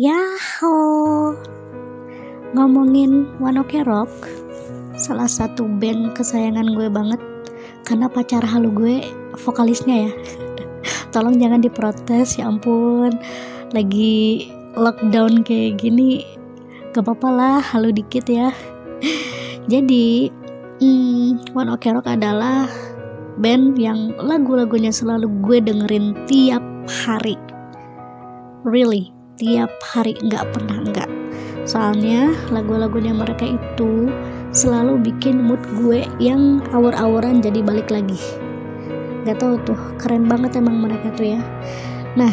Yaho Ngomongin One Ok Rock Salah satu band kesayangan gue banget. Karena pacar halu gue vokalisnya ya. Tolong jangan diprotes ya ampun. Lagi lockdown kayak gini Gak apa-apa lah halu dikit ya. Jadi hmm, One Ok Rock adalah band yang lagu-lagunya selalu gue dengerin tiap hari. Really tiap hari nggak pernah nggak. Soalnya lagu-lagunya mereka itu selalu bikin mood gue yang awur-awuran jadi balik lagi. Gak tau tuh keren banget emang mereka tuh ya. Nah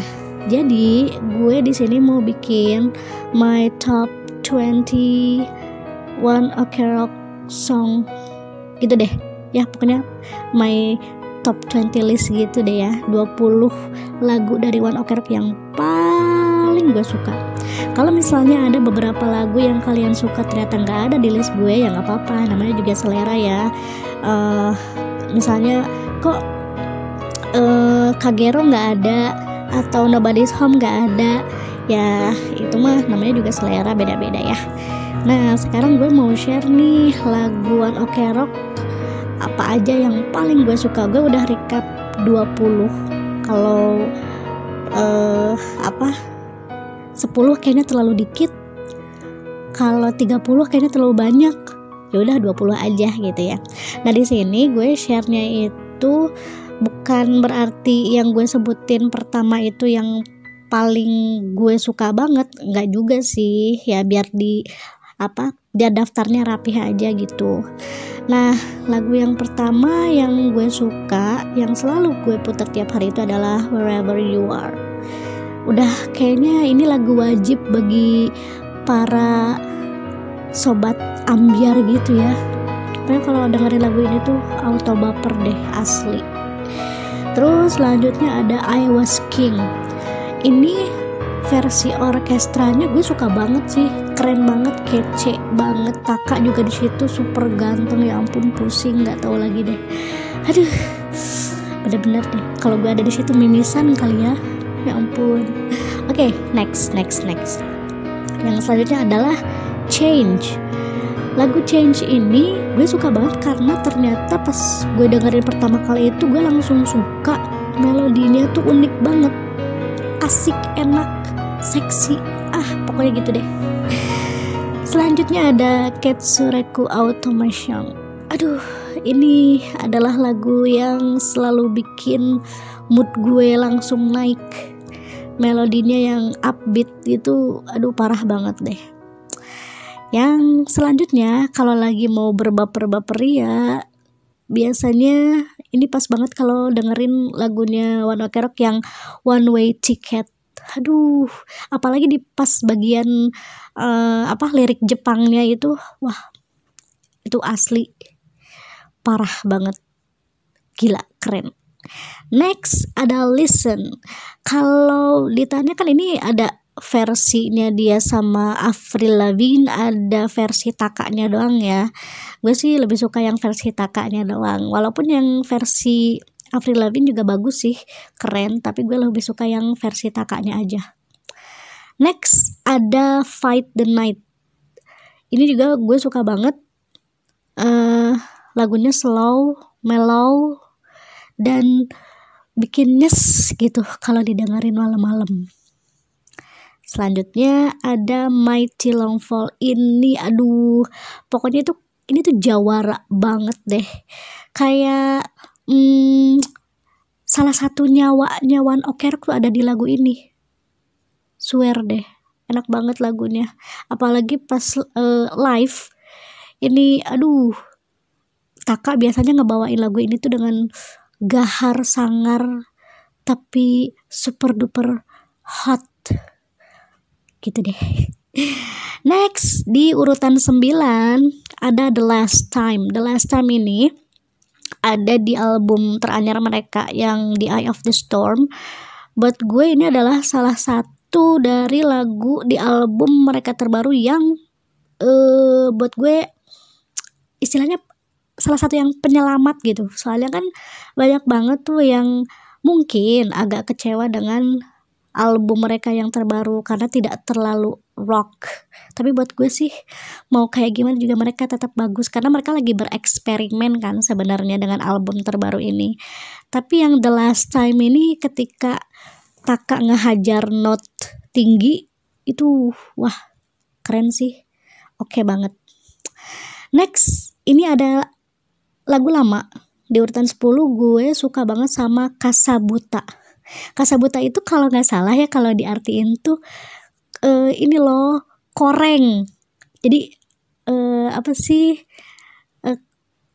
jadi gue di sini mau bikin my top 20 one ok rock song. Gitu deh. Ya pokoknya my top 20 list gitu deh ya. 20 lagu dari One Ok Rock yang paling paling gue suka. Kalau misalnya ada beberapa lagu yang kalian suka ternyata nggak ada di list gue ya nggak apa-apa. Namanya juga selera ya. Uh, misalnya kok uh, Kagero nggak ada? Atau Nobody's Home nggak ada? Ya itu mah namanya juga selera beda-beda ya. Nah sekarang gue mau share nih laguan Oke Rock. Apa aja yang paling gue suka? Gue udah recap 20 kalau uh, apa 10 kayaknya terlalu dikit. Kalau 30 kayaknya terlalu banyak. Ya udah 20 aja gitu ya. Nah di sini gue share-nya itu bukan berarti yang gue sebutin pertama itu yang paling gue suka banget. Nggak juga sih. Ya biar di apa biar daftarnya rapih aja gitu. Nah lagu yang pertama yang gue suka yang selalu gue putar tiap hari itu adalah Wherever You Are udah kayaknya ini lagu wajib bagi para sobat ambiar gitu ya. Pokoknya kalau dengerin lagu ini tuh auto baper deh asli. Terus selanjutnya ada I Was King. Ini versi orkestranya gue suka banget sih. Keren banget kece banget. Taka juga di situ super ganteng. Ya ampun pusing nggak tahu lagi deh. Aduh bener-bener deh. Kalau gue ada di situ mimisan kali ya ya ampun. Oke okay, next next next. Yang selanjutnya adalah change. Lagu change ini gue suka banget karena ternyata pas gue dengerin pertama kali itu gue langsung suka melodinya tuh unik banget. Asik enak seksi. Ah pokoknya gitu deh. Selanjutnya ada Ketsureku Automation aduh ini adalah lagu yang selalu bikin mood gue langsung naik melodinya yang upbeat itu aduh parah banget deh. Yang selanjutnya kalau lagi mau berbaper-baper ya biasanya ini pas banget kalau dengerin lagunya One Ok Rock yang One Way Ticket. Aduh apalagi di pas bagian uh, apa lirik Jepangnya itu wah itu asli. Parah banget. Gila keren Next ada listen. Kalau ditanya kan ini ada versinya dia sama Avril Lavigne ada versi takaknya doang ya. Gue sih lebih suka yang versi takaknya doang. Walaupun yang versi Avril Lavigne juga bagus sih keren tapi gue lebih suka yang versi takaknya aja. Next ada Fight the Night. Ini juga gue suka banget. Uh, lagunya slow mellow dan bikin nyes gitu kalau didengerin malam-malam. Selanjutnya ada Mighty Long Fall ini aduh pokoknya itu ini tuh jawara banget deh. Kayak hmm, salah satu nyawa nyawan oker tuh ada di lagu ini. Swear deh, enak banget lagunya. Apalagi pas uh, live ini aduh Taka biasanya ngebawain lagu ini tuh dengan gahar sangar tapi super duper hot. Gitu deh. Next di urutan 9 ada The Last Time. The Last Time ini ada di album teranyar mereka yang di Eye of the Storm. Buat gue ini adalah salah satu dari lagu di album mereka terbaru yang uh, buat gue istilahnya salah satu yang penyelamat gitu. Soalnya kan banyak banget tuh yang mungkin agak kecewa dengan album mereka yang terbaru karena tidak terlalu rock. Tapi buat gue sih mau kayak gimana juga mereka tetap bagus karena mereka lagi bereksperimen kan sebenarnya dengan album terbaru ini. Tapi yang the last time ini ketika Taka ngehajar note tinggi itu wah keren sih. Oke okay banget. Next ini ada lagu lama di urutan 10 gue suka banget sama Kasabuta. Kasabuta itu kalau nggak salah ya kalau diartiin tuh uh, ini loh koreng. Jadi uh, apa sih uh,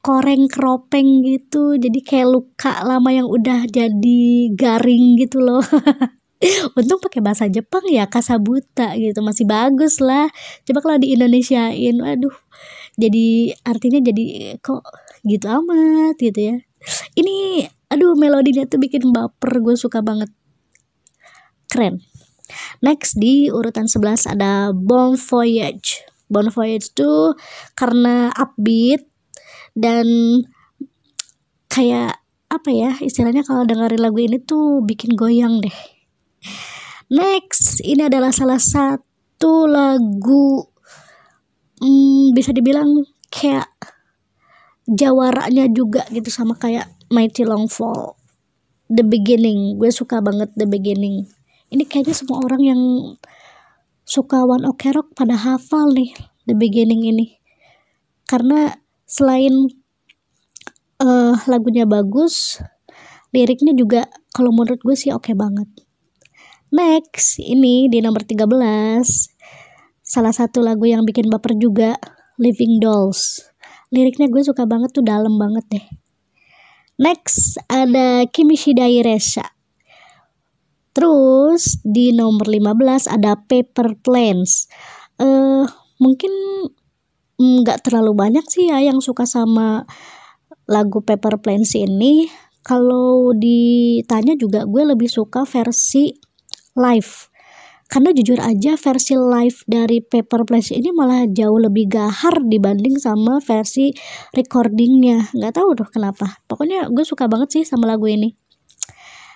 koreng keropeng gitu. Jadi kayak luka lama yang udah jadi garing gitu loh. Untung pakai bahasa Jepang ya kasabuta gitu. Masih bagus lah. Coba kalau di Indonesiain waduh jadi artinya jadi kok gitu amat gitu ya. Ini aduh melodinya tuh bikin baper gue suka banget. Keren. Next di urutan 11 ada Bon Voyage. Bon Voyage tuh karena upbeat dan kayak apa ya istilahnya kalau dengerin lagu ini tuh bikin goyang deh. Next ini adalah salah satu lagu hmm, bisa dibilang kayak jawaranya juga gitu sama kayak Mighty Long Fall. The Beginning. Gue suka banget The Beginning. Ini kayaknya semua orang yang suka One Ok Rock pada hafal nih The Beginning ini. Karena selain uh, lagunya bagus liriknya juga kalau menurut gue sih oke okay banget. Next ini di nomor 13 salah satu lagu yang bikin baper juga Living Dolls. Liriknya gue suka banget tuh dalam banget deh. Next ada Kimishi Dairesha terus di nomor 15 ada Paper Planes uh, mungkin nggak terlalu banyak sih ya yang suka sama lagu Paper Planes ini. Kalau ditanya juga gue lebih suka versi live karena jujur aja versi live dari Paper Place ini malah jauh lebih gahar dibanding sama versi recordingnya. Nggak tahu tuh kenapa. Pokoknya gue suka banget sih sama lagu ini.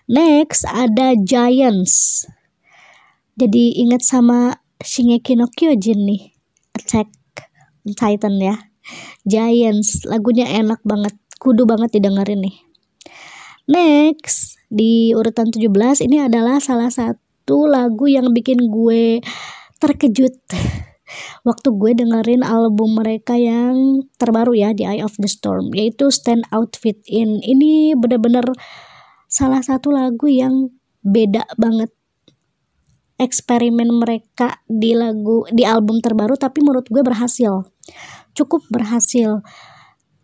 Next ada Giants. Jadi ingat sama Shingeki no Kyojin nih. Attack Titan ya. Giants lagunya enak banget. Kudu banget didengerin nih. Next di urutan 17 ini adalah salah satu itu lagu yang bikin gue terkejut. Waktu gue dengerin album mereka yang terbaru ya di Eye of the Storm yaitu Stand Out Fit In. Ini bener-bener salah satu lagu yang beda banget eksperimen mereka di lagu di album terbaru tapi menurut gue berhasil. Cukup berhasil.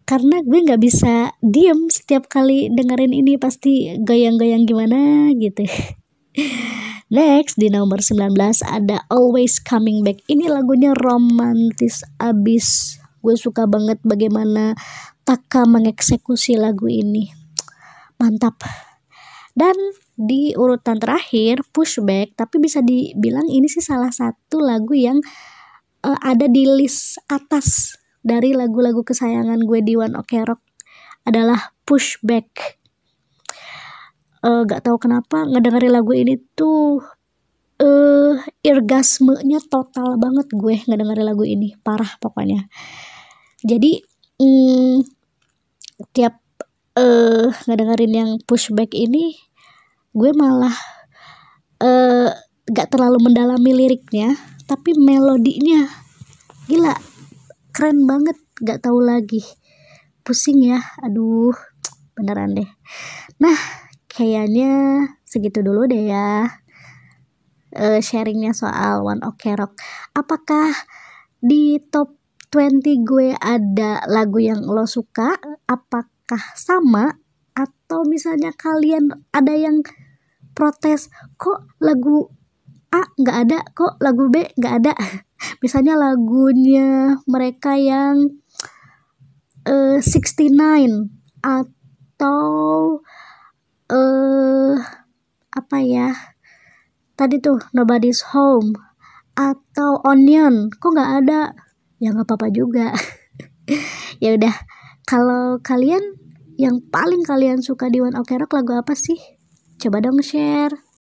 Karena gue nggak bisa diem setiap kali dengerin ini pasti goyang-goyang gimana gitu Next di nomor 19 ada Always Coming Back. Ini lagunya romantis abis. Gue suka banget bagaimana Taka mengeksekusi lagu ini. Mantap. Dan di urutan terakhir Pushback, tapi bisa dibilang ini sih salah satu lagu yang uh, ada di list atas dari lagu-lagu kesayangan gue di One Ok Rock adalah Pushback uh, gak tahu kenapa ngedengerin lagu ini tuh uh, irgasmenya total banget gue ngedengerin lagu ini. Parah pokoknya. Jadi um, tiap uh, ngedengerin yang pushback ini gue malah uh, gak terlalu mendalami liriknya tapi melodinya. Gila keren banget gak tahu lagi. Pusing ya aduh beneran deh. Nah kayaknya segitu dulu deh ya uh, sharingnya soal One Ok Rock. Apakah di top 20 gue ada lagu yang lo suka? Apakah sama? Atau misalnya kalian ada yang protes kok lagu A nggak ada, kok lagu B nggak ada? Misalnya lagunya mereka yang uh, 69 atau uh, apa ya? Tadi tuh nobody's home atau onion. Kok nggak ada? Ya nggak apa-apa juga. Ya udah kalau kalian yang paling kalian suka di One Ok Rock lagu apa sih? Coba dong share